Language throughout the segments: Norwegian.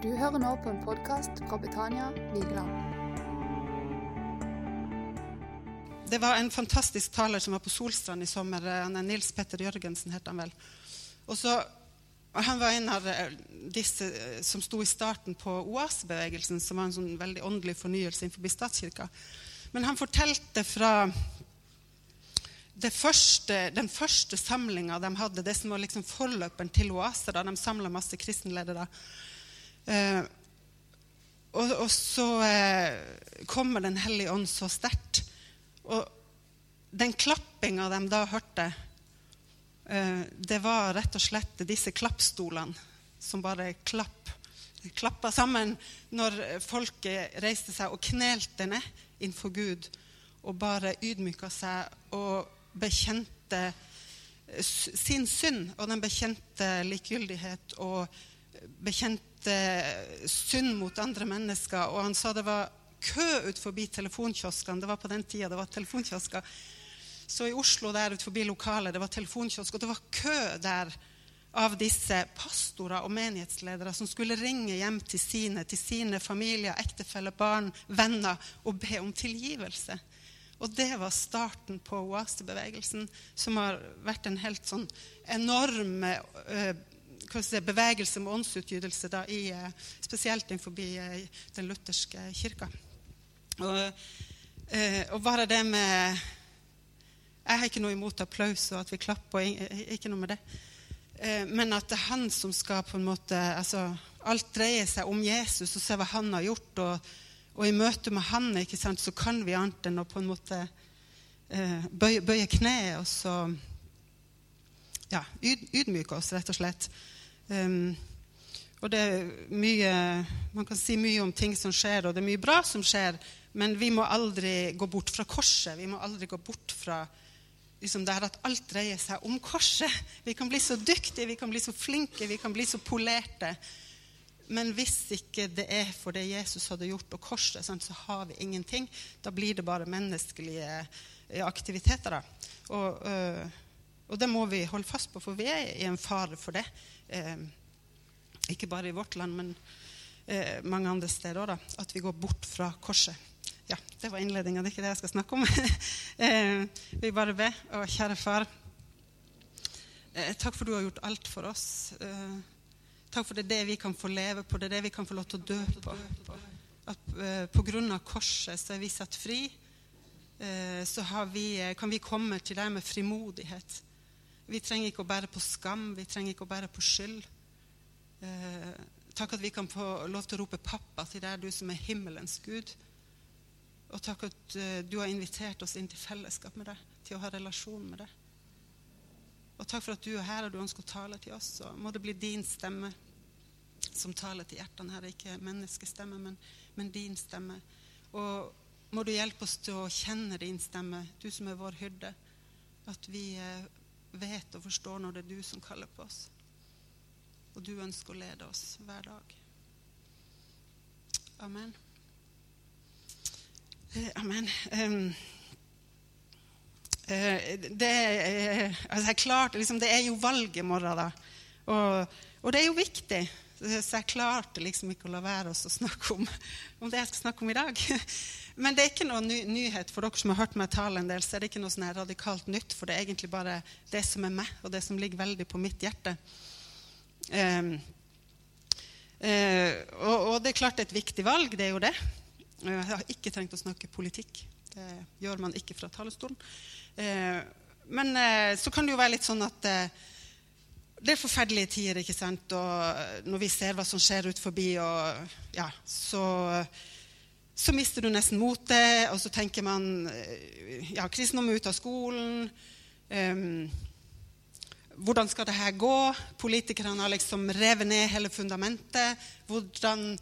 Du hører nå på en podkast fra Betania Vigeland. Det var en fantastisk taler som var på Solstrand i sommer. Han er Nils Petter Jørgensen, het han vel. Og så, han var en av eh, disse eh, som sto i starten på oasebevegelsen, som var en sånn veldig åndelig fornyelse innenfor statskirka. Men han fortalte fra første, den første samlinga de hadde, det som var liksom forløperen til Oase, da de samla masse kristenledere. Eh, og, og, så eh, kommer Den hellige ånd så sterkt. Og den klappinga de da hørte, eh, det var rett og slett disse klappstolene som bare klapp, klappa sammen når folket reiste seg og knelte ned innenfor Gud og bare ydmyka seg og bekjente sin synd. Og den bekjente likegyldighet og bekjente synd mot andre mennesker. Og han sa det var kø ut forbi telefonkioskene. Det var på den tida det var telefonkiosker. Så i Oslo der ut forbi lokalet, det var telefonkiosk, og det var kø der av disse pastorer og menighetsledere som skulle ringe hjem til sine, til sine familier, ektefeller, barn, venner og be om tilgivelse. Og det var starten på oasebevegelsen, som har vært en helt sånn enorm uh, si, bevegelse med åndsutgytelse, da, i, eh, spesielt innenfor eh, den lutherske kirka. Og, eh, og, bare det med Jeg har ikke noe imot applaus og at vi klapper, ikke noe med det. Men at det er han som skal på en måte altså, Alt dreier seg om Jesus og se hva han har gjort. Og, og i møte med han sant, så kan vi annet enn å på en måte bøye, bøye kneet og så ja, ydmyke oss, rett og slett. Um, og det er mye, Man kan si mye om ting som skjer, og det er mye bra som skjer, men vi må aldri gå bort fra korset. Vi må aldri gå bort fra liksom det her at alt dreier seg om korset. Vi kan bli så dyktige, vi kan bli så flinke, vi kan bli så polerte. Men hvis ikke det er for det Jesus hadde gjort, og korset, så har vi ingenting. Da blir det bare menneskelige aktiviteter. Og, øh, og det må vi holde fast på, for vi er i en fare for det. Eh, ikke bare i vårt land, men eh, mange andre steder òg. At vi går bort fra korset. Ja, det var innledninga. Det er ikke det jeg skal snakke om. eh, vi bare be. Og kjære far, eh, takk for du har gjort alt for oss. Eh, takk for det er det vi kan få leve på, det er det vi kan få lov til å dø på. At eh, på grunn av korset så er vi satt fri. så vi, kan vi komme til deg med frimodighet. Vi trenger ikke å bære på skam, vi trenger ikke å bære på skyld. Eh, takk at vi kan få lov til å rope 'pappa' til deg, du som er himmelens Gud. Og takk at eh, du har invitert oss inn til fellesskap med deg, til å ha relasjon med deg. Og takk for at du er her og du ønsker å tale til oss. Og må det bli din stemme som taler til hjertene her. Ikke menneskestemme, men, men din stemme. Og må du hjelpe oss til å kjenne din stemme, du som er vår hyrde. At vi eh, vet og forstår når det er du som kaller på oss. Og du ønsker å lede oss hver dag. Amen. Eh, amen. Um, det, er, altså klart, liksom, det er jo valg i morgen, da. Og, og, det er jo viktig. Så jeg klarte liksom ikke å la være å snakke om, om det jeg skal snakke om i dag. Men det er ikke noe ny nyhet for dere som har hørt meg tale en del. så er det ikke noe sånn radikalt nytt, For det er egentlig bare det som er meg, og det som ligger veldig på mitt hjerte. Um, uh, og, og, det er klart et viktig valg. Det er jo det. Jeg har ikke trengt å snakke politikk. Det gjør man ikke fra talerstolen. Uh, men uh, så kan det jo være litt sånn at det er forferdelige tider, ikke sant? Og når vi ser hva som skjer ut forbi, og, ja, så så mister du nesten motet, og så tenker man eh, ja, kristendom er ute av skolen. Um, hvordan skal det her gå? Politikerne har liksom revet ned hele fundamentet. Hvordan,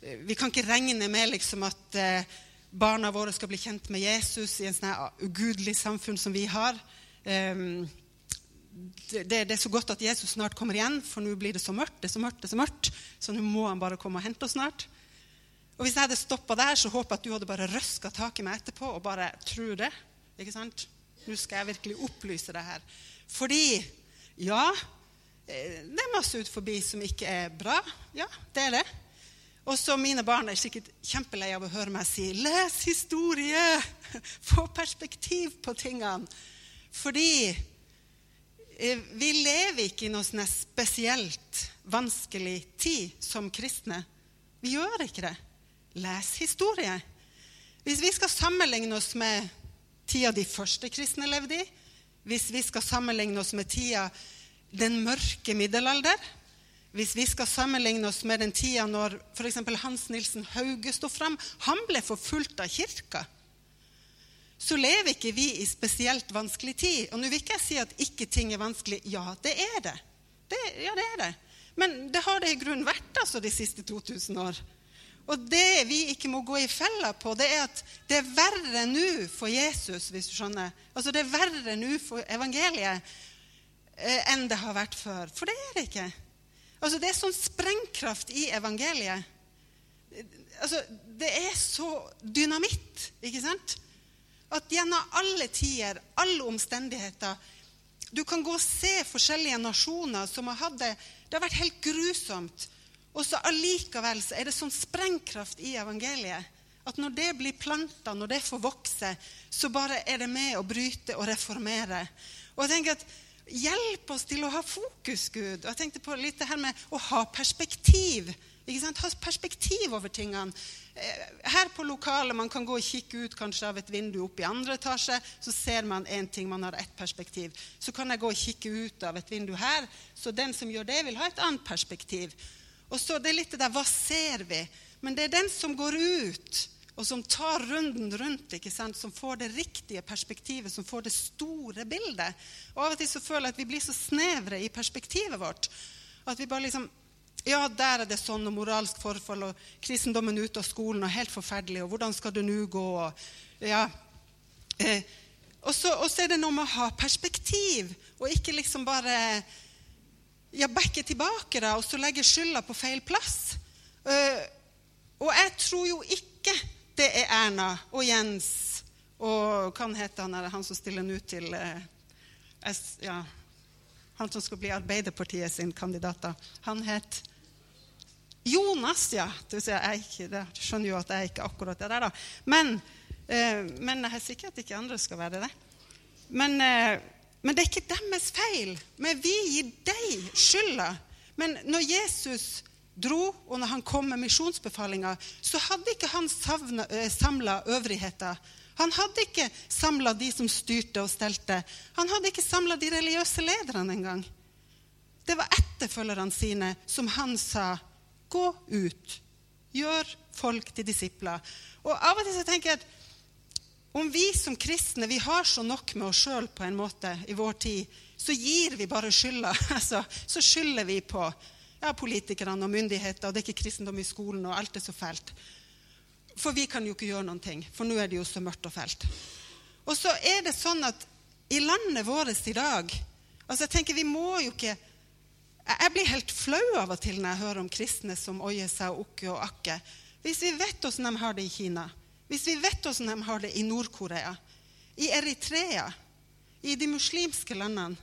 eh, vi kan ikke regne med liksom at uh, barna våre skal bli kjent med Jesus i en sånn ugudelig samfunn som vi har. Um, det, det, er så godt at Jesus snart kommer igjen, for nå blir det så mørkt. det er så mørkt, det er så mørkt, så nå må han bare komme og hente oss snart. Og Hvis jeg hadde stoppa der, så håper jeg at du hadde bare røska tak i meg etterpå og bare tror det. Ikke sant? Nå skal jeg virkelig opplyse det her. Fordi ja, eh, det er masse ut forbi som ikke er bra. Ja, det er det. Og så mine barn er sikkert kjempelei av å høre meg si 'les historie'. Få perspektiv på tingene. Fordi eh, vi lever ikke i noe sånn spesielt vanskelig tid som kristne. Vi gjør ikke det. Les historie. Hvis vi skal sammenligne oss med tida de første kristne levde i, hvis vi skal sammenligne oss med tida den mørke middelalder, hvis vi skal sammenligne oss med den tida når f.eks. Hans Nilsen Hauge sto fram Han ble forfulgt av kirka. Så lever ikke vi i spesielt vanskelig tid. Og nå vil ikke jeg si at ikke ting er vanskelig. Ja, det er det. det ja, det er det. Men det har det i grunnen vært altså, de siste 2000 år. Og det vi ikke må gå i fella på, det er at det er verre nå for Jesus, hvis du skjønner. Altså det er verre nå for evangeliet eh, enn det har vært før. For det er det ikke. Altså Det er sånn sprengkraft i evangeliet. Altså, det er så dynamitt, ikke sant? At gjennom alle tider, alle omstendigheter Du kan gå og se forskjellige nasjoner som har hatt det Det har vært helt grusomt. Og så allikevel så er det sånn sprengkraft i evangeliet at når det blir planta, når det får vokse, så bare er det med å bryte og reformere. Og jeg tenker at Hjelp oss til å ha fokus, Gud. Og jeg tenkte på litt det her med å ha perspektiv. Ikke sant? Ha perspektiv over tingene. Eh, her på lokalet man kan gå og kikke ut kanskje av et vindu opp i andre etasje. Så ser man én ting, man har ett perspektiv. Så kan jeg gå og kikke ut av et vindu her. Så den som gjør det, vil ha et annet perspektiv. Og så det er litt det der Hva ser vi? Men det er den som går ut, og som tar runden rundt, ikke sant? som får det riktige perspektivet, som får det store bildet. Og Av og til så føler jeg at vi blir så snevre i perspektivet vårt. At vi bare liksom Ja, der er det sånn, og moralsk forfall, og kristendommen ute av skolen, og helt forferdelig, og hvordan skal det nå gå? Og, ja. Eh, og, så, er det noe med å ha perspektiv, og ikke liksom bare ja, backer tilbake da, og så legger skylda på feil plass. Uh, og jeg tror jo ikke det er Erna og Jens og hva heter han, er han som stiller nå til uh, S, ja, Han som skal bli Arbeiderpartiet sin kandidat. Da. Han het Jonas, ja. Du skjønner jo at jeg ikke akkurat er der, da. Men, uh, men jeg er sikker at ikke andre skal være det. Men men det er ikke deres feil. Men vi gir deg skylda. Men når Jesus dro, og når han kom med misjonsbefalinga, så hadde ikke han samla øvrigheta. Han hadde ikke samla de som styrte og stelte. Han hadde ikke samla de religiøse lederne engang. Det var etterfølgerne sine som han sa gå ut. Gjør folk til disipler. Og av og til så tenker jeg at om vi som kristne vi har så nok med oss sjøl på en måte i vår tid, så gir vi bare skylda. Altså, så skylder vi på ja, politikerne og myndigheter, og det er ikke kristendom i skolen, og alt er så fælt. For vi kan jo ikke gjøre noen ting, for nå er det jo så mørkt og fælt. Og så er det sånn at i landet vårt i dag altså jeg tenker vi må jo ikke Jeg blir helt flau av og til når jeg hører om kristne som oier seg og okke og akke. Hvis vi vet åssen de har det i Kina, hvis vi vet hvordan de har det i Nord-Korea, i Eritrea, i de muslimske landene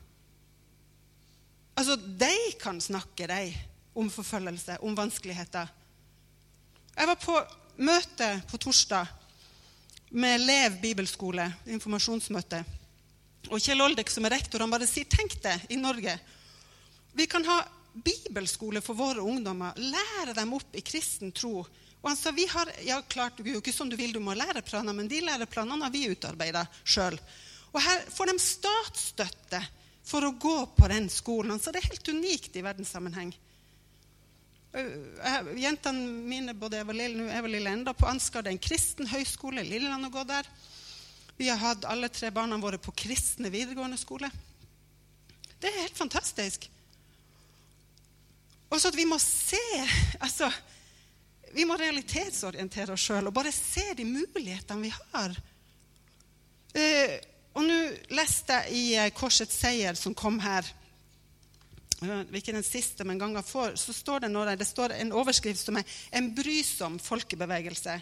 Altså, de kan snakke, de, om forfølgelse, om vanskeligheter. Jeg var på møte på torsdag med Lev bibelskole, informasjonsmøte. Og Kjell Oldek, som er rektor, han bare sier tenk det, i Norge. Vi kan ha bibelskole for våre ungdommer, lære dem opp i kristen tro og han sa vi har, ja klart, det er jo ikke sånn du vil, du må ha læreplaner, men de læreplanene har vi utarbeida sjøl. Og her får de statsstøtte for å gå på den skolen. Så det er helt unikt i verdenssammenheng. Jentene mine, både Eva Lille, Eva Lille enda på Ansgar, det er en kristen høyskole. Lilleland å gå der. Vi har hatt alle tre barna våre på kristne videregående skole. Det er helt fantastisk. Og så at vi må se altså, vi må realitetsorientere oss sjøl og bare se de mulighetene vi har. Eh, og nå leste jeg i uh, Korsets seier, som kom her Ikke den siste, men gangen før. Så står det, når det står en overskrift som er 'En brysom folkebevegelse'.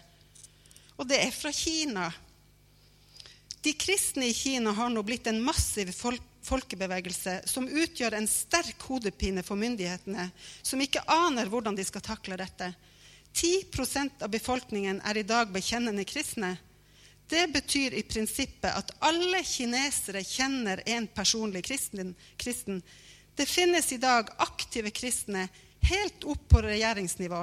Og det er fra Kina. De kristne i Kina har nå blitt en massiv folk folkebevegelse som utgjør en sterk hodepine for myndighetene, som ikke aner hvordan de skal takle dette. 10% av befolkningen er i dag bekjennende kristne. Det betyr i prinsippet at alle kinesere kjenner en personlig kristen. kristen. Det finnes i dag aktive kristne helt opp på regjeringsnivå.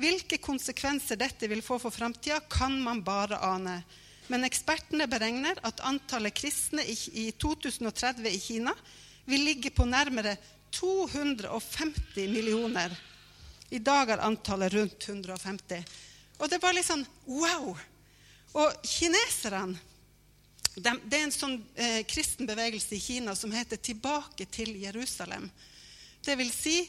Hvilke konsekvenser dette vil få for framtida, kan man bare ane. Men ekspertene beregner at antallet kristne i 2030 i Kina vil ligge på nærmere 250 millioner. I dag er antallet rundt 150. Og det var litt sånn wow! Og kineserne de, Det er en sånn eh, kristen bevegelse i Kina som heter 'Tilbake til Jerusalem'. Det vil si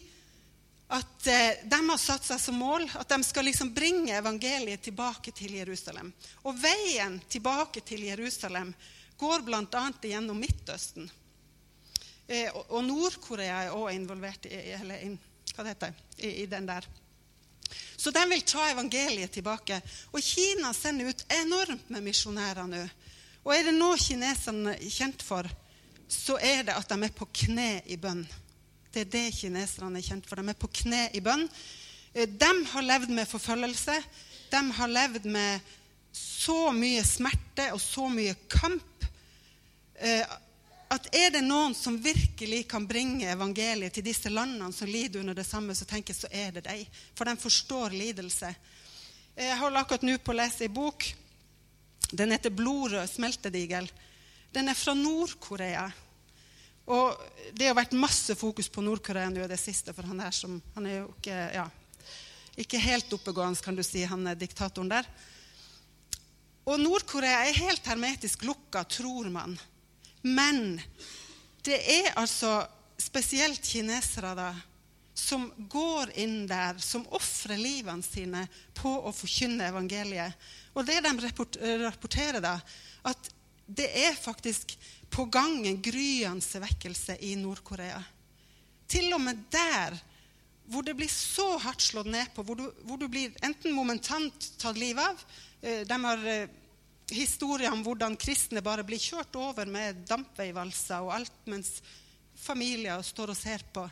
at eh, de har satt seg som mål at de skal liksom bringe evangeliet tilbake til Jerusalem. Og veien tilbake til Jerusalem går bl.a. gjennom Midtøsten. Eh, og, og Nord-Korea er også involvert i, eller, in, hva det heter, i, i den der. Så de vil ta evangeliet tilbake. Og Kina sender ut enormt med misjonærer nå. Og er det noe kineserne er kjent for, så er det at de er på kne i bønn. Det er det kineserne er kjent for. De er på kne i bønn. Eh, de har levd med forfølgelse. De har levd med så mye smerte og så mye kamp eh, at er det noen som virkelig kan bringe evangeliet til disse landene som lider under det samme, så tenker jeg så er det deg. For de forstår lidelse. Jeg holder akkurat nå på å lese ei bok. Den heter 'Blodrød smeltedigel'. Den er fra Nord-Korea. Og det har vært masse fokus på Nord-Korea nå i det siste, for han er, som, han er jo ikke, ja, ikke helt oppegående, kan du si, han er diktatoren der. Og Nord-Korea er helt hermetisk lukka, tror man. Men det er altså spesielt kinesere da, som går inn der, som ofrer livene sine på å forkynne evangeliet. Og det de rapporterer, da, at det er faktisk på gang en gryende vekkelse i Nord-Korea. Til og med der hvor det blir så hardt slått ned på, hvor du, hvor du blir enten momentant tatt livet av eh, De har eh, historier om hvordan kristne bare blir kjørt over med dampveivalser og alt, mens familier står og ser på.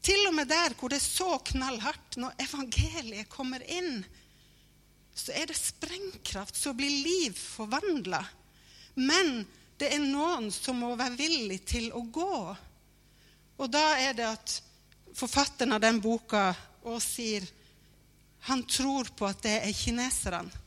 Til og med der hvor det er så knallhardt, når evangeliet kommer inn, så er det sprengkraft, så blir liv forvandla. Men det er noen som må være villig til å gå. Og da er det at forfatteren av den boka òg sier han tror på at det er kineserne.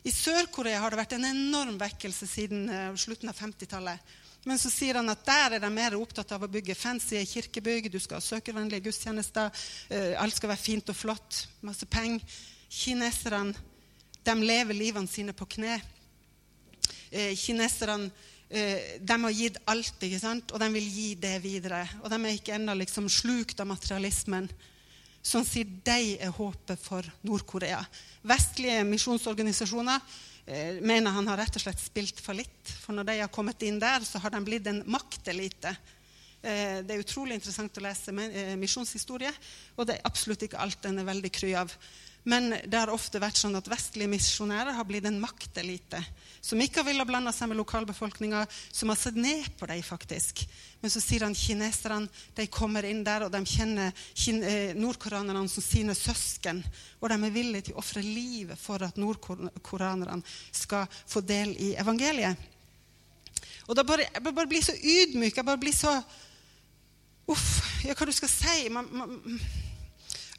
I Sør-Korea har det vært en enorm vekkelse siden uh, slutten av 50-tallet. Men så sier han at der er de mer opptatt av å bygge fancy kirkebygg. Du skal ha søkervennlige gudstjenester. Uh, alt skal være fint og flott. Masse penger. Kineserne de lever livene sine på kne. Uh, kineserne de har gitt alt, ikke sant? og de vil gi det videre. Og de er ikke ennå liksom slukt av materialismen som sier de er håpet for Nord-Korea. Vestlige misjonsorganisasjoner eh, mener han har rett og slett spilt fallitt. For når de har kommet inn der, så har de blitt en maktelite. Eh, det er utrolig interessant å lese eh, misjonshistorie, og det er absolutt ikke alt den er veldig kry av. Men det har ofte vært sånn at vestlige misjonærer har blitt en maktelite. Som ikke har villet blande seg med lokalbefolkninga, som har sett ned på dem, faktisk. Men så sier han kineserne de kommer inn der, og de kjenner eh, nordkoreanerne som sine søsken. Og de er villige til å ofre livet for at nordkoreanerne skal få del i evangeliet. Og da bare, Jeg bare blir så ydmyk. Jeg bare blir så Uff, ja, hva du skal si? Man, man,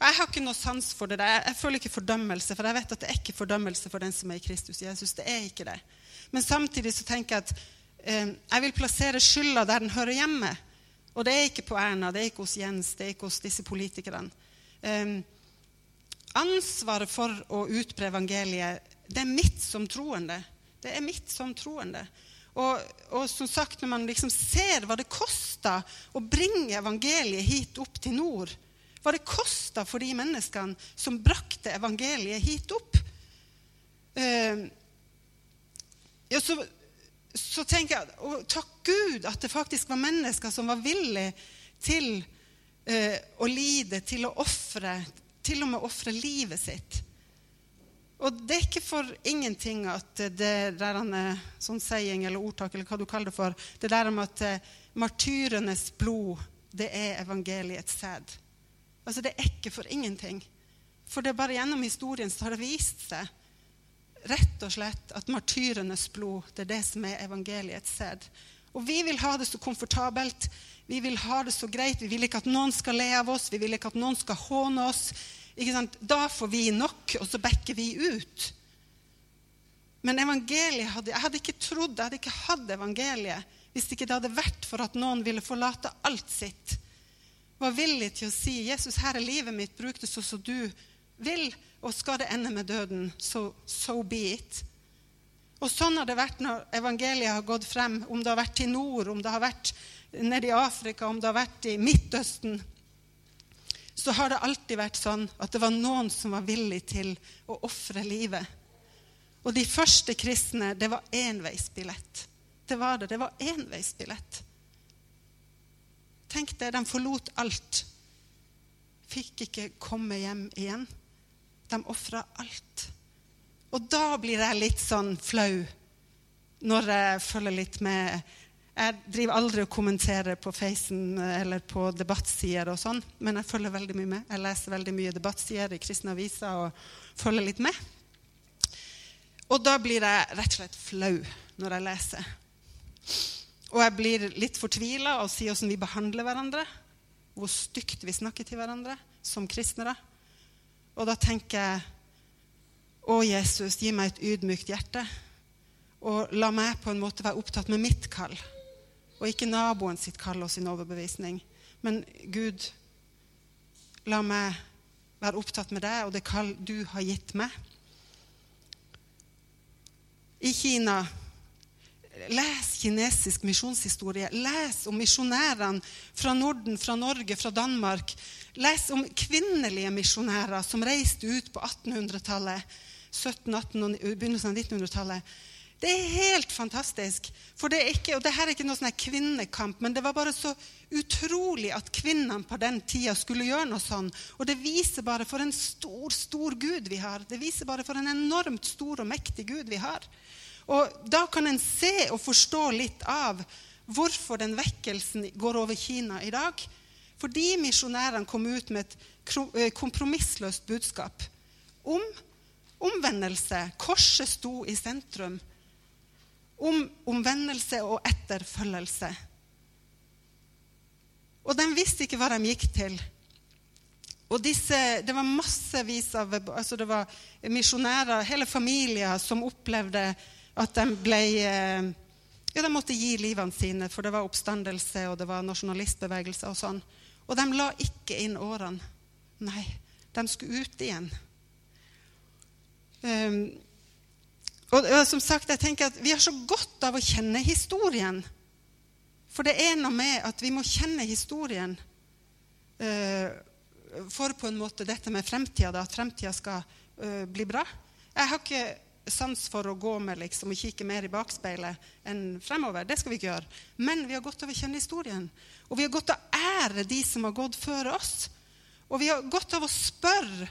jeg har ikke noe sans for det der. Jeg føler ikke fordømmelse, for jeg vet at det er ikke fordømmelse for den som er i Kristus Jesus. Det er ikke det. Men samtidig så tenker jeg at eh, jeg vil plassere skylda der den hører hjemme. Og det er ikke på Erna, det er ikke hos Jens, det er ikke hos disse politikerne. Eh, ansvaret for å utbre evangeliet, det er mitt som troende. Det er mitt som troende. Og, og, som sagt, når man liksom ser hva det koster å bringe evangeliet hit opp til nord, hva det kosta for de menneskene som brakte evangeliet hit opp. Eh, ja, så, så, tenker jeg og takk Gud at det faktisk var mennesker som var villige til eh, å lide, til å ofre, til og med ofre livet sitt. Og det er ikke for ingenting at det der er sånn saying eller ordtak eller hva du kaller det for, det der om at eh, martyrenes blod, det er evangeliets sæd. Altså, det er ikke for ingenting For det er bare gjennom historien så har det vist seg rett og slett at martyrenes blod det er det som er evangeliets sæd. Og vi vil ha det så komfortabelt, vi vil ha det så greit. Vi vil ikke at noen skal le av oss, vi vil ikke at noen skal håne oss. Da får vi nok, og så backer vi ut. Men evangeliet hadde, jeg hadde ikke trodd, jeg hadde ikke hatt evangeliet hvis ikke det hadde vært for at noen ville forlate alt sitt. Var villig til å si 'Jesus, her er livet mitt, bruk det sånn som du vil.' Og skal det ende med døden, så so, so be it. Og sånn har det vært når evangeliet har gått frem, om det har vært til nord, om det har vært nede i Afrika, om det har vært i Midtøsten. Så har det alltid vært sånn at det var noen som var villig til å ofre livet. Og de første kristne, det var enveisbillett. Det var det. Det var enveisbillett. Tenk deg, de forlot alt. Fikk ikke komme hjem igjen. De ofra alt. Og da blir jeg litt sånn flau når jeg følger litt med Jeg driver aldri og kommenterer på Facen eller på debattsider og sånn, men jeg følger veldig mye med. Jeg leser veldig mye debattsider i kristne aviser og følger litt med. Og da blir jeg rett og slett flau når jeg leser. Og jeg blir litt fortvila og sier åssen vi behandler hverandre. Hvor stygt vi snakker til hverandre som kristne. Og da tenker jeg Å, Jesus, gi meg et ydmykt hjerte. Og la meg på en måte være opptatt med mitt kall, og ikke naboen sitt kall og sin overbevisning. Men Gud, la meg være opptatt med deg og det kall du har gitt meg. I Kina Les kinesisk misjonshistorie. Les om misjonærene fra Norden, fra Norge, fra Danmark. Les om kvinnelige misjonærer som reiste ut på 1800-tallet, 17-, 18- og begynnelsen av 1900-tallet. Det er helt fantastisk. For det er ikke, og det her er ikke noe sånn kvinnekamp, men det var bare så utrolig at kvinnene på den tida skulle gjøre noe sånn. Og det viser bare for en stor, stor Gud vi har. Det viser bare for en enormt stor og mektig Gud vi har. Og Da kan en se og forstå litt av hvorfor den vekkelsen går over Kina i dag. Fordi misjonærene kom ut med et eh, kompromissløst budskap om omvendelse. Korset sto i sentrum. Om omvendelse og etterfølgelse. Og de visste ikke hva de gikk til. Og disse, Det var massevis av altså det var misjonærer, hele familier, som opplevde at de ble eh, ja, de måtte gi livene sine, for det var oppstandelse og det var nasjonalistbevegelse. Og sånn. Og de la ikke inn årene. Nei, de skulle ut igjen. Um, og, og, som sagt, jeg tenker at Vi har så godt av å kjenne historien. For det er noe med at vi må kjenne historien uh, for på en måte dette med fremtida, at fremtida skal uh, bli bra. Jeg har ikke sans for å gå med liksom, og kikke mer i bakspeilet enn fremover. Det skal vi ikke gjøre. Men vi har godt av å kjenne historien. Og vi har godt av å ære de som har gått før oss. Og vi har godt av å spørre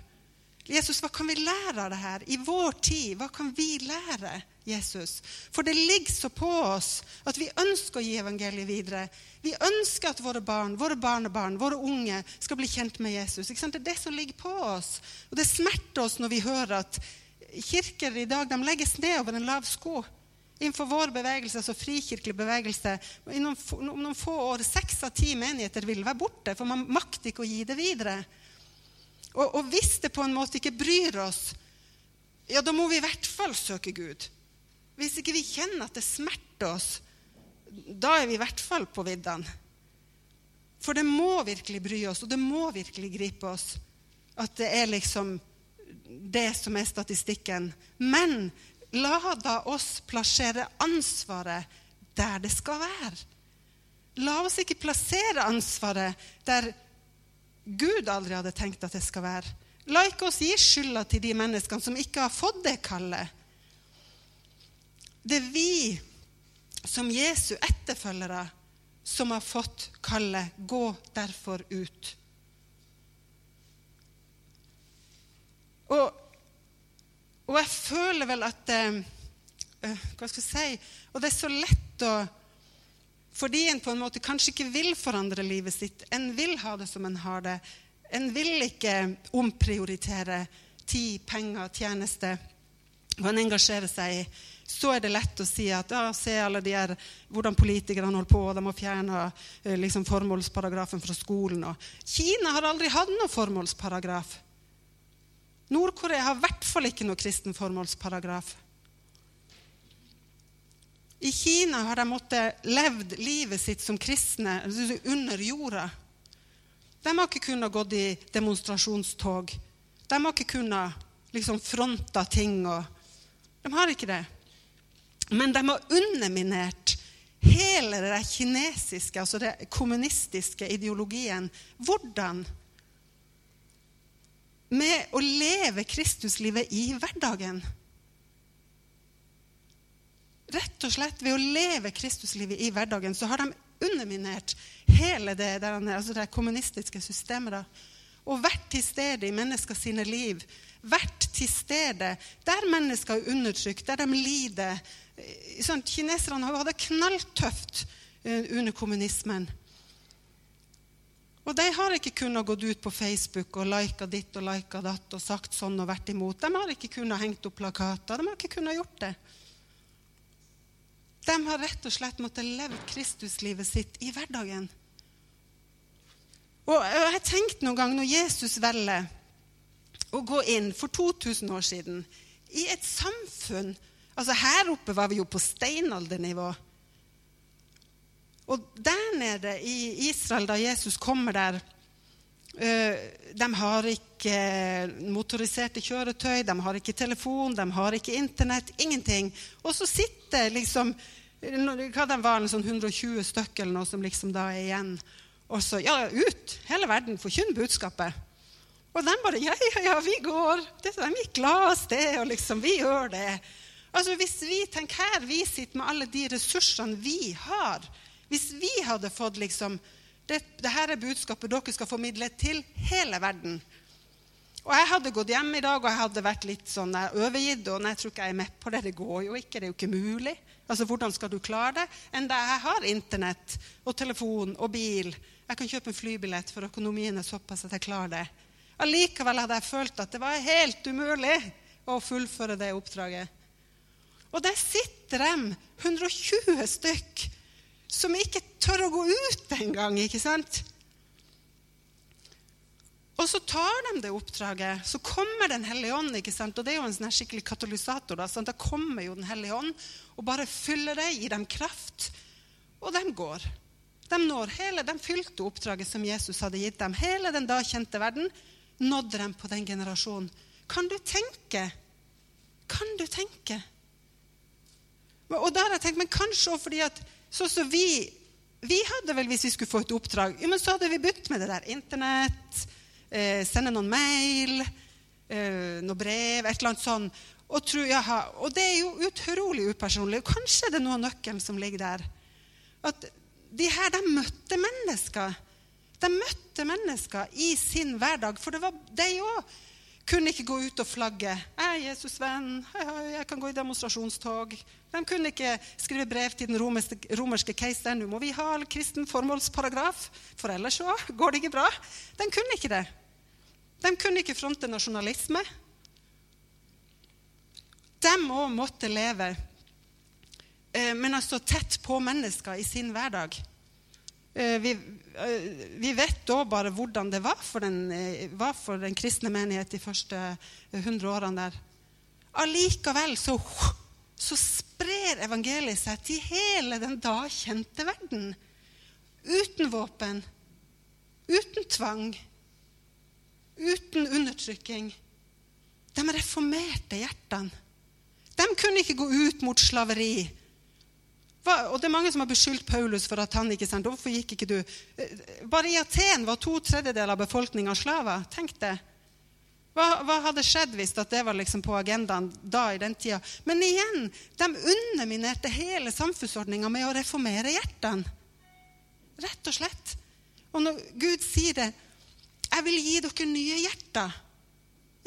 Jesus, hva kan vi lære av det her? I vår tid, hva kan vi lære Jesus? For det ligger så på oss at vi ønsker å gi evangeliet videre. Vi ønsker at våre barn, våre barnebarn, våre unge skal bli kjent med Jesus. Det er det som ligger på oss. Og det smerter oss når vi hører at kirker i dag de legges ned over en lav sko. Innenfor vår bevegelse, altså frikirkelig bevegelse, om noen få år seks av ti menigheter vil være borte, for man makter ikke å gi det videre. Og, og, hvis det på en måte ikke bryr oss, ja, da må vi i hvert fall søke Gud. Hvis ikke vi kjenner at det smerter oss, da er vi i hvert fall på viddene. For det må virkelig bry oss, og det må virkelig gripe oss at det er liksom det som er statistikken. Men la da oss plassere ansvaret der det skal være. La oss ikke plassere ansvaret der Gud aldri hadde tenkt at det skal være. La ikke oss gi skylda til de menneskene som ikke har fått det kallet. Det er vi som Jesu etterfølgere som har fått kallet 'gå derfor ut'. Og, og jeg føler vel at eh, Hva skal jeg si Og det er så lett å Fordi en på en måte kanskje ikke vil forandre livet sitt, en vil ha det som en har det, En vil ikke omprioritere tid, penger, tjeneste og en engasjerer seg i, så er det lett å si at ja, se alle de her, hvordan politikerne holder på, de har fjerna eh, liksom, formålsparagrafen fra skolen. Og. Kina har aldri hatt noen formålsparagraf. Nord-Korea har i hvert fall ikke noe kristen formålsparagraf. I Kina har de måttet levd livet sitt som kristne under jorda. De har ikke kunnet gått i demonstrasjonstog. De har ikke kunnet liksom fronta ting. Og, de har ikke det. Men de har underminert hele den kinesiske, altså den kommunistiske ideologien. Hvordan? Med å leve Kristuslivet i hverdagen. Rett og slett ved å leve Kristuslivet i hverdagen så har de underminert hele det, der, altså det kommunistiske systemet. Da, og vært til stede i mennesker sine liv. Vært til stede der mennesker er undertrykt, der de lider. Sånn, kineserne hadde knalltøft eh, under kommunismen. Og de har ikke kunnet gått ut på Facebook og lika ditt og lika datt og sagt sånn og vært imot. De har ikke kunnet hengt opp plakater. De har ikke kunnet gjort det. De har rett og slett måttet leve Kristuslivet sitt i hverdagen. Og jeg tenkte noen gang når Jesus velger å gå inn for 2000 år siden i et samfunn altså Her oppe var vi jo på steinaldernivå. Og der nede i Israel, da Jesus kommer der De har ikke motoriserte kjøretøy, de har ikke telefon, de har ikke Internett. Ingenting. Og så sitter liksom hva de var, sånn 120 stykker eller noe som liksom da er igjen. Og så ja, ut! Hele verden, forkynn budskapet. Og de bare Ja, ja, ja, vi går. De gikk glad av sted, og liksom Vi gjør det. Altså Hvis vi tenker her vi sitter med alle de ressursene vi har Hvis vi hadde fått liksom det, det her er budskapet dere skal formidle til hele verden. Og jeg hadde gått hjem i dag og jeg hadde vært litt sånn overgitt. og jeg tror ikke jeg er med på det. Det går jo ikke. Det er jo ikke mulig. Altså, Hvordan skal du klare det? Enda jeg har Internett og telefon og bil. Jeg kan kjøpe en flybillett, for økonomien er såpass at jeg klarer det. Allikevel hadde jeg følt at det var helt umulig å fullføre det oppdraget. Og der sitter de, 120 stykk, som ikke tør å gå ut engang. ikke sant? Og så tar de det oppdraget. Så kommer Den hellige ånd. ikke sant? Og det er jo en sånn skikkelig katalysator. Da, sant? da kommer jo Den hellige ånd og bare fyller det, gir dem kraft. Og de går. De når hele, de fylte oppdraget som Jesus hadde gitt dem. Hele den da kjente verden nådde dem på den generasjonen. Kan du tenke? Kan du tenke? Og da har jeg tenkt, men kanskje også fordi at sånn som vi vi hadde vel, Hvis vi skulle få et oppdrag, jo, men så hadde vi begynt med det der Internett, eh, sende noen mail, eh, noen brev, et eller annet sånt. Og, tro, jaha, og det er jo utrolig upersonlig. Kanskje det er noe av nøkkelen som ligger der. At de her de møtte mennesker. De møtte mennesker i sin hverdag. For det var de òg. Kunne ikke gå ut og flagge. 'Jeg er Jesus' venn. Jeg kan gå i demonstrasjonstog.' De kunne ikke skrive brev til den romerske, romerske keiseren. 'Nå må vi ha kristen formålsparagraf, for ellers så går det ikke bra.' De kunne ikke det. De kunne ikke fronte nasjonalisme. De òg måtte leve, eh, men altså tett på mennesker i sin hverdag. Eh, vi, eh, vi vet da bare hvordan det var for, den, var for den kristne menighet de første hundre årene der. Allikevel så, så sprer evangeliet seg til hele den da kjente verden. Uten våpen, uten tvang, uten undertrykking. De reformerte hjertene. De kunne ikke gå ut mot slaveri og det er mange som har beskyldt Paulus for at han ikke sendte. Hvorfor gikk ikke du? Eh, bare i Aten var to tredjedeler av befolkninga slaver. Tenk det. Hva, hva, hadde skjedd hvis det var liksom på agendaen da i den tida? Men igjen, de underminerte hele samfunnsordninga med å reformere hjertene. Rett og slett. Og når Gud sier det 'Jeg vil gi dere nye hjerter'.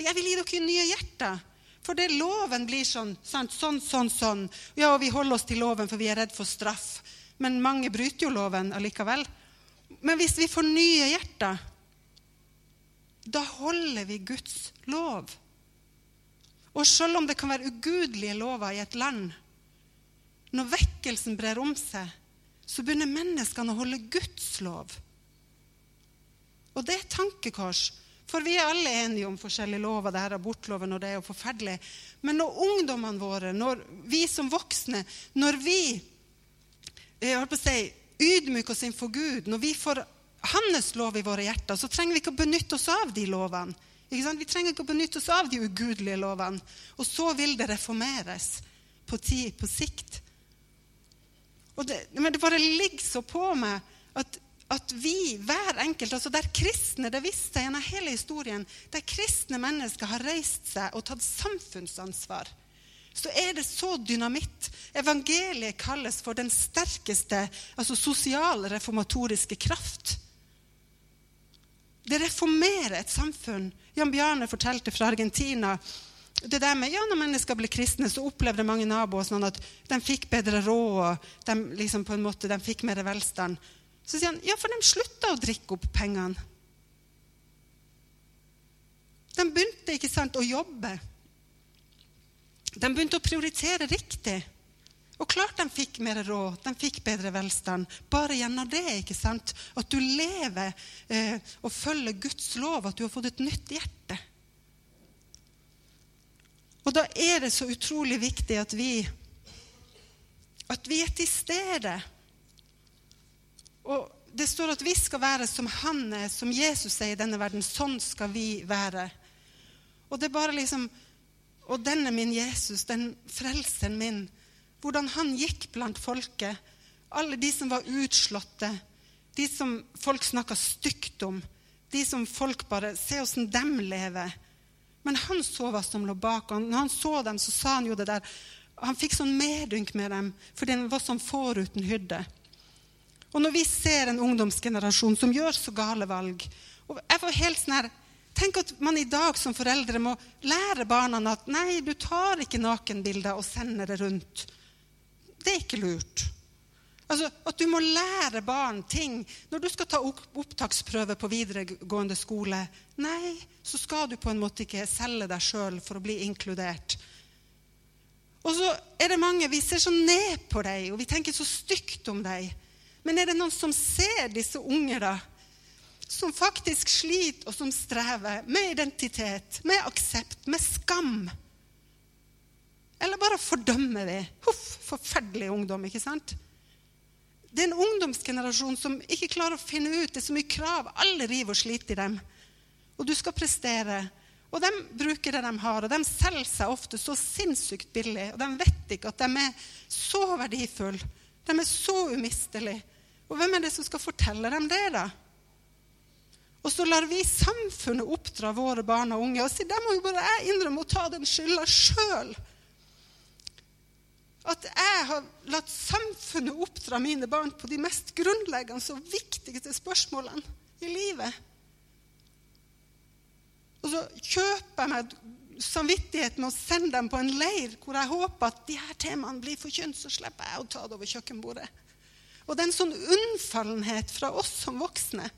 Jeg vil gi dere nye hjerter. For det loven blir sånn, sant? sånn, sånn, sånn. Ja, og vi holder oss til loven, for vi er redd for straff. Men mange bryter jo loven allikevel. Men hvis vi får nye hjerter, da holder vi Guds lov. Og selv om det kan være ugudelige lover i et land, når vekkelsen brer om seg, så begynner menneskene å holde Guds lov. Og det er et tankekors. For vi er alle enige om forskjellige lover. det her Abortloven og det er jo forferdelig. Men når ungdommene våre, når vi som voksne, når vi jeg holdt på å si, ydmyker oss innfor Gud, når vi får hans lov i våre hjerter, så trenger vi ikke å benytte oss av de lovene. Vi trenger ikke å benytte oss av de ugudelige lovene. Og så vil det reformeres på tid, på sikt. Det, men det bare ligger så på meg at at vi, hver enkelt, altså der kristne det viste seg gjennom hele historien, der kristne mennesker har reist seg og tatt samfunnsansvar, så er det så dynamitt. Evangeliet kalles for den sterkeste altså sosialreformatoriske kraft. Det reformerer et samfunn. Jan Bjarne fortalte fra Argentina det der med, ja, Når mennesker ble kristne, så opplevde mange naboer sånn at de fikk bedre råd. De, liksom på en måte, de fikk mer velstand. Så sier han ja, for de slutta å drikke opp pengene. De begynte ikke sant, å jobbe. De begynte å prioritere riktig. Og klart de fikk mer råd, de fikk bedre velstand. Bare gjennom det. ikke sant? At du lever eh, og følger Guds lov, at du har fått et nytt hjerte. Og da er det så utrolig viktig at vi, at vi er til stede og det står at vi skal være som han er, som Jesus er i denne verden. Sånn skal vi være. Og det er bare liksom Og denne min Jesus, den frelseren min, hvordan han gikk blant folket. Alle de som var utslåtte, de som folk snakka stygt om, de som folk bare Se åssen dem lever. Men han så hva som lå bak. Når han så dem, så sa han jo det der. Han fikk sånn medynk med dem fordi han var som får uten hyrde. Og når vi ser en ungdomsgenerasjon som gjør så gale valg og jeg får helt sånn her, Tenk at man i dag som foreldre må lære barna at nei, du tar ikke nakenbilder og sender det rundt. Det er ikke lurt. Altså, At du må lære barn ting. Når du skal ta opptaksprøve på videregående skole, nei, så skal du på en måte ikke selge deg sjøl for å bli inkludert. Og så er det mange Vi ser så ned på deg, og vi tenker så stygt om deg. Men er det noen som ser disse unge, da? Som faktisk sliter, og som strever med identitet, med aksept, med skam? Eller bare fordømmer vi? Huff, forferdelig ungdom, ikke sant? Det er en ungdomsgenerasjon som ikke klarer å finne ut. Det er så mye krav. Alle river og sliter i dem. Og du skal prestere. Og de bruker det de har, og de selger seg ofte så sinnssykt billig. Og de vet ikke at de er så verdifulle. De er så umistelige. Og hvem er det som skal fortelle dem det, da? Og så lar vi samfunnet oppdra våre barn og unge. Og si, der må jo bare jeg innrømme å ta den skylda sjøl. At jeg har latt samfunnet oppdra mine barn på de mest grunnleggende og viktigste spørsmålene i livet. Og så kjøper jeg meg samvittighet med å sende dem på en leir hvor jeg håper at de her temaene blir forkynt, så slipper jeg å ta det over kjøkkenbordet. Og det er en sånn unnfallenhet fra oss som voksne.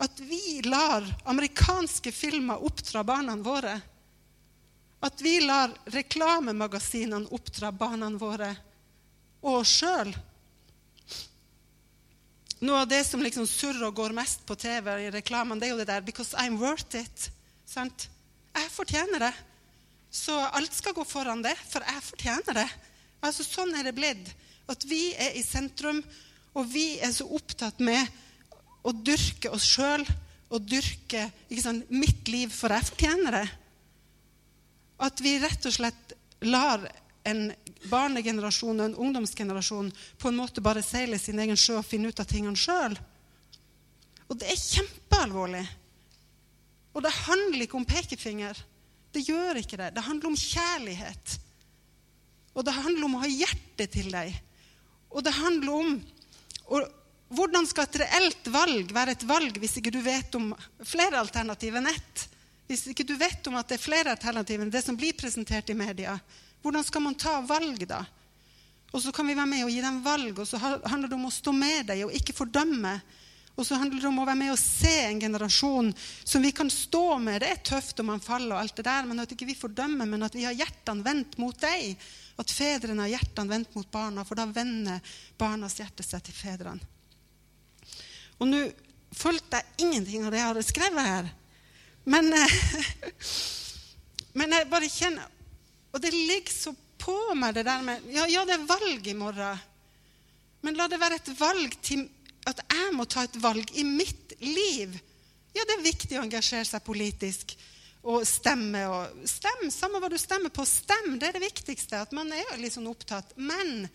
At vi lar amerikanske filmer oppdra barna våre. At vi lar reklamemagasinene oppdra barna våre og oss sjøl. Noe av det som liksom surrer og går mest på TV i reklamene, det er jo det der 'because I'm worth it'. Sant? Jeg fortjener det. Så alt skal gå foran det, for jeg fortjener det. Altså, Sånn er det blitt. At vi er i sentrum, og vi er så opptatt med å dyrke oss sjøl og dyrke sant, mitt liv, for det. At vi rett og slett lar en barnegenerasjon og en ungdomsgenerasjon på en måte bare seile sin egen sjø og finne ut av tingene sjøl. Og det er kjempealvorlig. Og det handler ikke om pekefinger. Det gjør ikke det. Det handler om kjærlighet. Og det handler om å ha hjertet til deg. Og det handler om og hvordan skal et reelt valg være et valg hvis ikke du vet om flere alternativ enn ett? Hvis ikke du vet om at det er flere alternativ enn det som blir presentert i media, hvordan skal man ta valg da? Og så kan vi være med og gi dem valg, og så handler det om å stå med deg og ikke fordømme. Og så handler det om å være med og se en generasjon som vi kan stå med. Det er tøft om man faller, og alt det der, men at ikke vi fordømmer, men at vi har hjertene vendt mot deg. At fedrene har hjertene vendt mot barna, for da vender barnas hjerte seg til fedrene. Og nå fulgte jeg ingenting av det jeg hadde skrevet her. Men, eh, men jeg bare kjenner Og det ligger så på meg, det der med ja, ja, det er valg i morgen. Men la det være et valg til at jeg må ta et valg i mitt liv. Ja, det er viktig å engasjere seg politisk og stemme. Og stem, Samme hva du stemmer på, stem. Det er det viktigste. At man er litt sånn opptatt. Men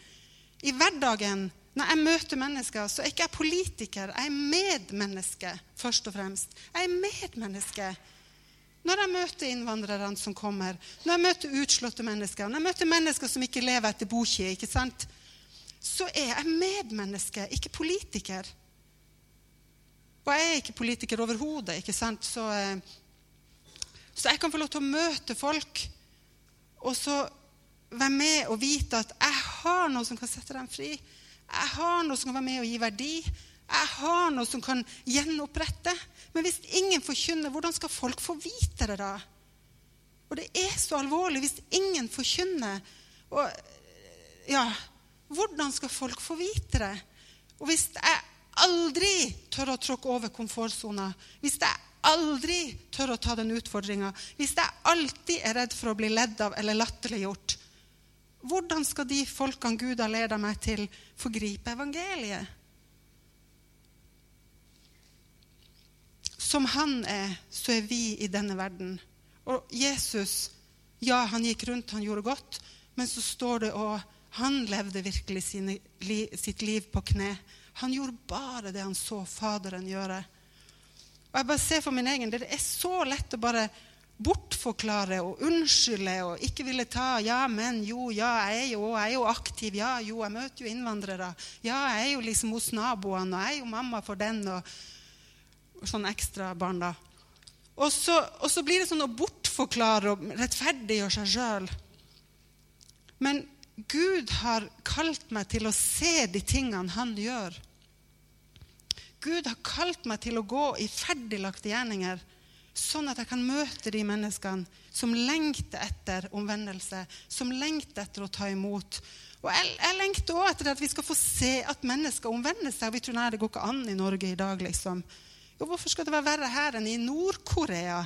i hverdagen, når jeg møter mennesker, så er ikke jeg politiker. Jeg er medmenneske, først og fremst. Jeg er medmenneske. Når jeg møter innvandrerne som kommer, når jeg møter utslåtte mennesker, når jeg møter mennesker som ikke lever etter bokje, ikke sant? så er jeg medmenneske, ikke politiker. Og jeg er ikke politiker overhodet, ikke sant? Så, eh, så, jeg kan få lov til å møte folk og så være med og vite at jeg har noe som kan sette dem fri. Jeg har noe som kan være med og gi verdi. Jeg har noe som kan gjenopprette. Men hvis ingen forkynner, hvordan skal folk få vite det da? Og det er så alvorlig hvis ingen forkynner. Og ja, hvordan skal folk få vite det? Og hvis jeg aldri tør å tråkke over komfortsona, hvis jeg aldri tør å ta den utfordringa, hvis jeg alltid er redd for å bli ledd av eller latterliggjort, hvordan skal de folkene Gud har ledet meg til, forgripe evangeliet? Som han er, så er vi i denne verden. Og Jesus, ja, han gikk rundt, han gjorde godt, men så står det òg han levde virkelig sine, li, sitt liv på kne. Han gjorde bare det han så Faderen gjøre. Og jeg bare ser for min egen, Det er så lett å bare bortforklare og unnskylde og ikke ville ta Ja, men, jo, ja, jeg er jo, jeg er jo aktiv. Ja, jo, jeg møter jo innvandrere. Ja, jeg er jo liksom hos naboene, og jeg er jo mamma for den, og, og sånn ekstra barn, da. Og så, og så, blir det sånn å bortforklare og rettferdiggjøre seg sjøl. Men Gud har kalt meg til å se de tingene han gjør. Gud har kalt meg til å gå i ferdiglagte gjerninger, sånn at jeg kan møte de menneskene som lengter etter omvendelse, som lengter etter å ta imot. Og Jeg, jeg lengter òg etter at vi skal få se at mennesker omvender seg. Vi tror nei, det går ikke an i Norge i dag. liksom. Jo, hvorfor skal det være verre her enn i Nord-Korea?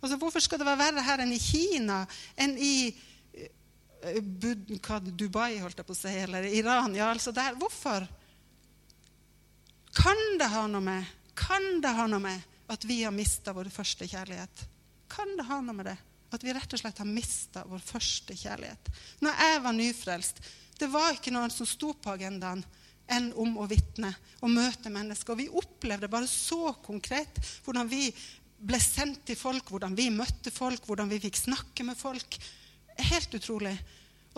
Altså, hvorfor skal det være verre her enn i Kina, enn i Eh, Dubai, holdt jeg på å si, eller Iran. Ja, altså der. Hvorfor? Kan det ha noe med Kan det ha noe med at vi har mista vår første kjærlighet? Kan det ha noe med det? At vi rett og slett har mista vår første kjærlighet? Når jeg var nyfrelst, det var ikke noen som sto på agendaen enn om å vitne og møte mennesker. Og vi opplevde bare så konkret hvordan vi ble sendt til folk, hvordan vi møtte folk, hvordan vi fikk snakke med folk. Helt utrolig.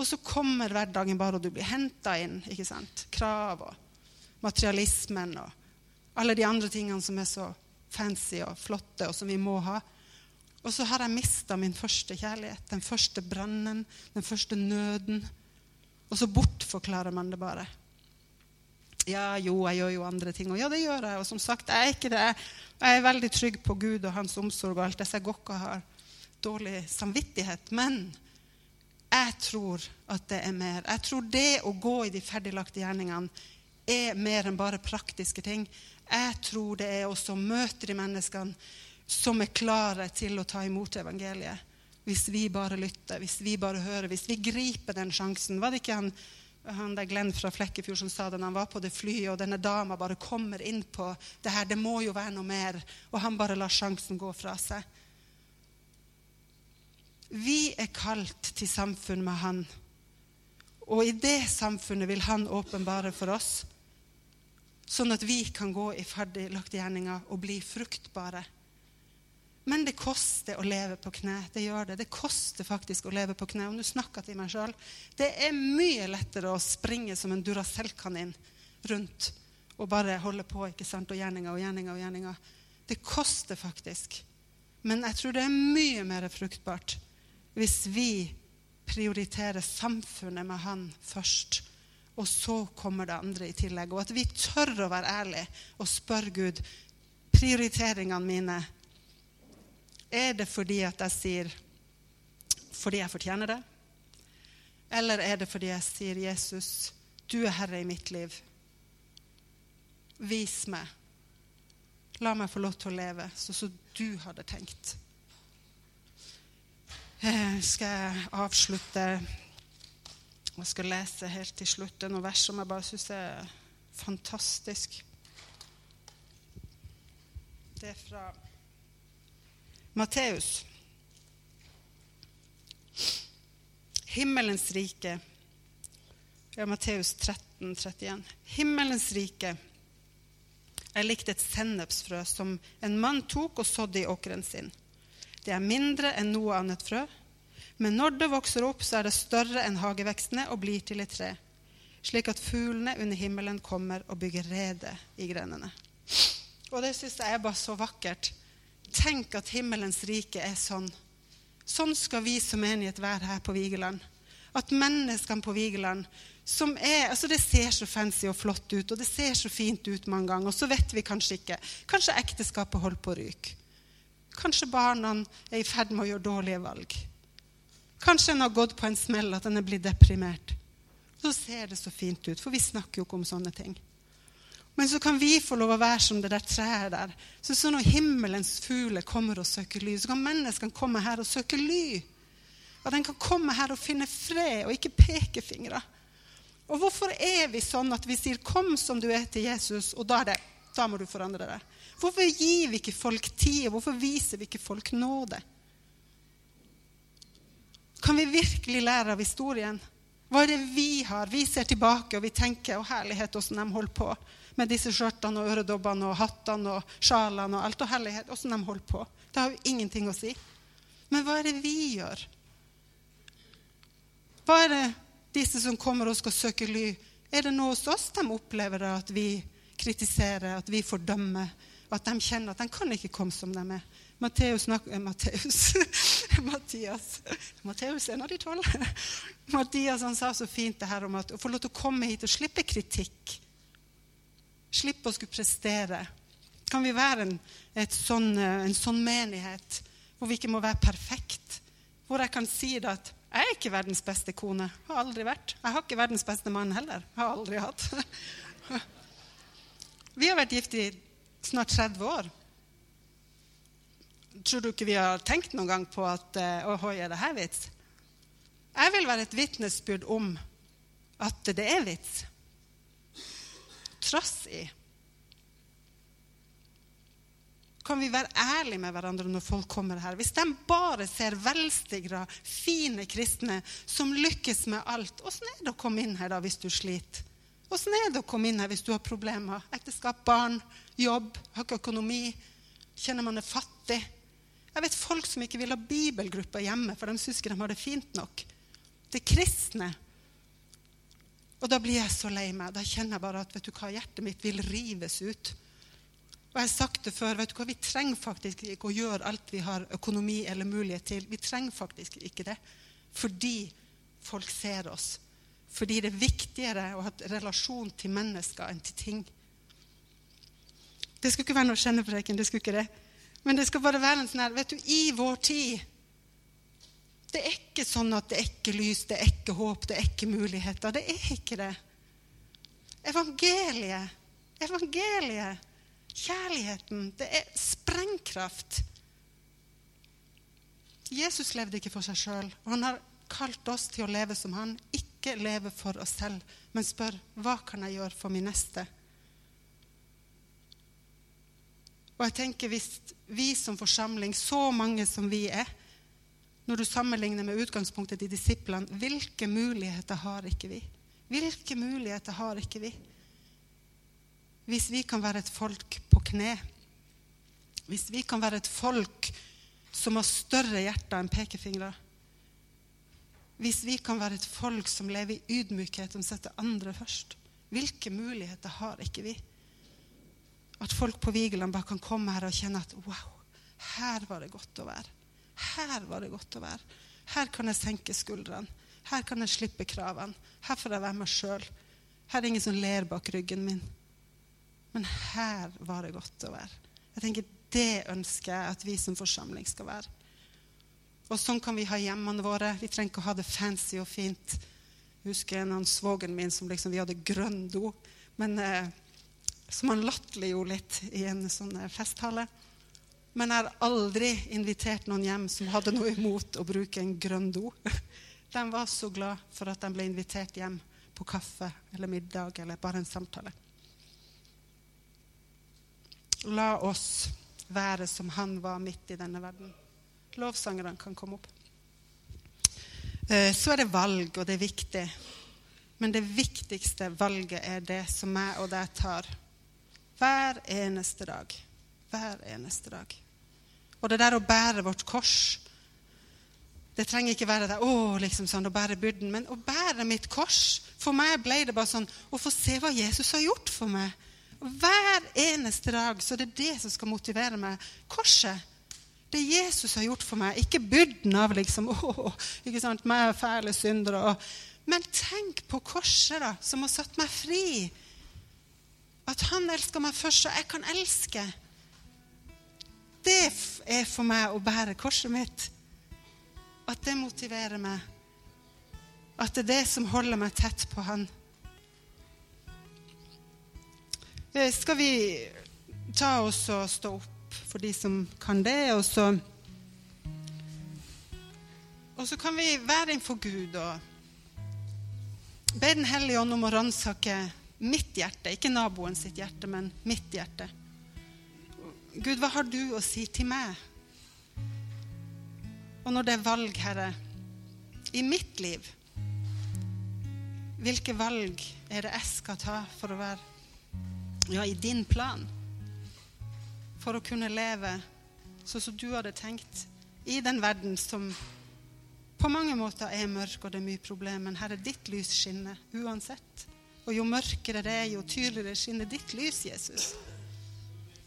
Og så kommer hverdagen bare, og du blir henta inn. ikke sant? Krav og materialismen og alle de andre tingene som er så fancy og flotte, og som vi må ha. Og så har jeg mista min første kjærlighet, den første brannen, den første nøden. Og så bortforklarer man det bare. Ja, jo, jeg gjør jo andre ting. Og ja, det gjør jeg. Og som sagt, jeg er ikke det. Jeg er veldig trygg på Gud og hans omsorg og alt det, så jeg går ikke og har dårlig samvittighet. Men jeg tror at det er mer. Jeg tror det å gå i de ferdiglagte gjerningene er mer enn bare praktiske ting. Jeg tror det er også å møte de menneskene som er klare til å ta imot evangeliet. Hvis vi bare lytter, hvis vi bare hører, hvis vi griper den sjansen. Var det ikke han, han der Glenn fra Flekkefjord som sa det når han var på det flyet, og denne dama bare kommer inn på det her, det må jo være noe mer, og han bare lar sjansen gå fra seg. Vi er kalt til samfunn med Han. Og i det samfunnet vil Han åpenbare for oss, sånn at vi kan gå i ferdiglagte gjerninger og bli fruktbare. Men det koster å leve på kne. Det gjør det. Det koster faktisk å leve på kne. Og nå snakker jeg til meg sjøl. Det er mye lettere å springe som en Duracell-kanin rundt og bare holde på ikke sant? og gjerninger og gjerninger og gjerninger. Det koster faktisk. Men jeg tror det er mye mer fruktbart hvis vi prioriterer samfunnet med Han først. Og så kommer det andre i tillegg. Og at vi tør å være ærlige og spørre Gud prioriteringene mine. Er det fordi at jeg sier fordi jeg fortjener det? Eller er det fordi jeg sier, 'Jesus, du er herre i mitt liv'? Vis meg. La meg få lov til å leve sånn som du hadde tenkt. Eh, skal jeg avslutte Jeg skal lese helt til slutt det er noen vers som jeg bare syns er fantastisk. Det er fra Matteus. Himmelens rike. Ja, Matteus 13, 31. Himmelens rike er likt et sennepsfrø som en mann tok og sådde i åkeren sin. Det er mindre enn noe annet frø, men når det vokser opp, så er det større enn hagevekstene og blir til et tre, slik at fuglene under himmelen kommer og bygger rede i grenene. Og det syns jeg er bare så vakkert. Tenk at himmelens rike er sånn. Sånn skal vi som menighet være her på Vigeland. At menneskene på Vigeland som er, altså Det ser så fancy og flott ut, og det ser så fint ut mange ganger. Og så vet vi kanskje ikke. Kanskje ekteskapet holder på å ryke. Kanskje barna er i ferd med å gjøre dårlige valg. Kanskje en har gått på en smell, at en er blitt deprimert. Så ser det så fint ut, for vi snakker jo ikke om sånne ting. Men så kan vi få lov å være som det der treet der. Så, så når himmelens fugler kommer og søker ly, så kan menneskene komme her og søke ly. At en kan komme her og finne fred, og ikke pekefingre. Og hvorfor er vi sånn at vi sier 'kom som du er til Jesus', og da, er det, da må du forandre deg? Hvorfor gir vi ikke folk tid, hvorfor viser vi ikke folk nåde? Kan vi virkelig lære av historien? Hva er det vi har? Vi ser tilbake og vi tenker 'Å, herlighet, åssen de holder på' med disse skjørtene og øredobbene og hattene og sjalene og alt. Og herlighet, åssen de holder på. Det har jo ingenting å si. Men hva er det vi gjør? Hva er det disse som kommer og skal søke ly? Er det noe hos oss de opplever at vi kritiserer, at vi fordømmer, at de kjenner at de kan ikke komme som de er? Matteus snakker, Matteus, Mattias Matteus er en av de tolv. Mathias han sa så fint det her om at å få lov til å komme hit og slippe kritikk. Slippe å skulle prestere. Kan vi være en, sånn, eh, en sånn menighet hvor vi ikke må være perfekt? Hvor jeg kan si det at jeg er ikke verdens beste kone. Har aldri vært. Jeg har ikke verdens beste mann heller. Har aldri hatt. Vi har vært gift i snart 30 år. Tror du ikke vi har tenkt noen gang på at Ohoi, er det her vits? Jeg vil være et vitnesbyrd om at det er vits. Trass i kan vi være ærlige med hverandre når folk kommer her. Hvis de bare ser velstigra, fine kristne som lykkes med alt, åssen er det å komme inn her da hvis du sliter? Åssen er det å komme inn her hvis du har problemer? Ekteskap, barn, jobb, har ikke økonomi, kjenner man er fattig? Jeg vet folk som ikke vil ha bibelgrupper hjemme, for de syns ikke de har det fint nok. Det er kristne. Og da blir jeg så lei meg. Da kjenner jeg bare at vet du hva, hjertet mitt vil rives ut. Og jeg har sagt det før, vet du hva, Vi trenger faktisk ikke å gjøre alt vi har økonomi eller mulighet til. Vi trenger faktisk ikke det fordi folk ser oss. Fordi det er viktigere å ha relasjon til mennesker enn til ting. Det skulle ikke være noe kjennepreken, det skulle ikke det. Men det skal bare være en sånn her Vet du, i vår tid Det er ikke sånn at det er ikke lys, det er ikke håp, det er ikke muligheter. Det er ikke det. Evangeliet. Evangeliet Kjærligheten, det er sprengkraft. Jesus levde ikke for seg sjøl. Han har kalt oss til å leve som han. Ikke leve for oss selv, men spør hva kan jeg gjøre for min neste. Og jeg tenker Hvis vi som forsamling, så mange som vi er, når du sammenligner med utgangspunktet til disiplene, hvilke muligheter har ikke vi? Hvilke muligheter har ikke vi? Hvis vi kan være et folk på kne, hvis vi kan være et folk som har større hjerter enn pekefingre, hvis vi kan være et folk som lever i ydmykhet, som setter andre først, hvilke muligheter har ikke vi? At folk på Vigeland bare kan komme her og kjenne at wow, her var det godt å være. Her var det godt å være. Her kan jeg senke skuldrene. Her kan jeg slippe kravene. Her får jeg være meg sjøl. Her er det ingen som ler bak ryggen min. Men her var det godt å være. Jeg tenker, Det ønsker jeg at vi som forsamling skal være. Og sånn kan vi ha hjemmene våre. Vi trenger ikke å ha det fancy og fint. Jeg husker en av svogeren min som liksom, vi hadde grønn do, men eh, som han latterliggjorde litt i en sånn eh, festtale. Men jeg har aldri invitert noen hjem som hadde noe imot å bruke en grønn do. De var så glad for at de ble invitert hjem på kaffe eller middag eller bare en samtale. La oss være som han var midt i denne verden. Lovsangerne kan komme opp. Eh, så er det valg, og det er viktig. Men det viktigste valget er det som jeg og deg tar hver eneste dag. Hver eneste dag. Og det der å bære vårt kors Det trenger ikke være det, å, liksom sånn, å bære byrden, men å bære mitt kors For meg ble det bare sånn å få se hva Jesus har gjort for meg. Hver eneste dag så det er det som skal motivere meg. Korset. Det Jesus har gjort for meg. Ikke byrden av liksom, å, ikke sant, meg fæle syndere. Men tenk på korset, da, som har satt meg fri. At han elsker meg først, så jeg kan elske. Det er for meg å bære korset mitt. At det motiverer meg. At det er det som holder meg tett på han. Eh, skal vi ta oss og stå opp for de som kan det, og så Og så kan vi være innenfor Gud og be Den hellige ånd om å ransake mitt hjerte. Ikke naboen sitt hjerte, men mitt hjerte. Gud, hva har du å si til meg? Og når det er valg, Herre, i mitt liv Hvilke valg er det jeg skal ta for å være ja, i din plan for å kunne leve sånn som du hadde tenkt i den verden som på mange måter er mørk, og det er mye problemer. Men Herre, ditt lys skinner uansett. Og jo mørkere det er, jo tydeligere skinner ditt lys, Jesus.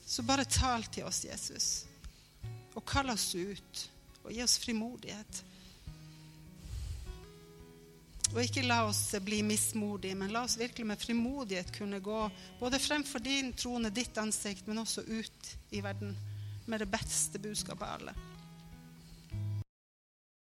Så bare tal til oss, Jesus, og kall oss ut, og gi oss frimodighet. Og ikke la oss bli mismodige, men la oss virkelig med frimodighet kunne gå både fremfor din trone, ditt ansikt, men også ut i verden med det beste budskapet av alle.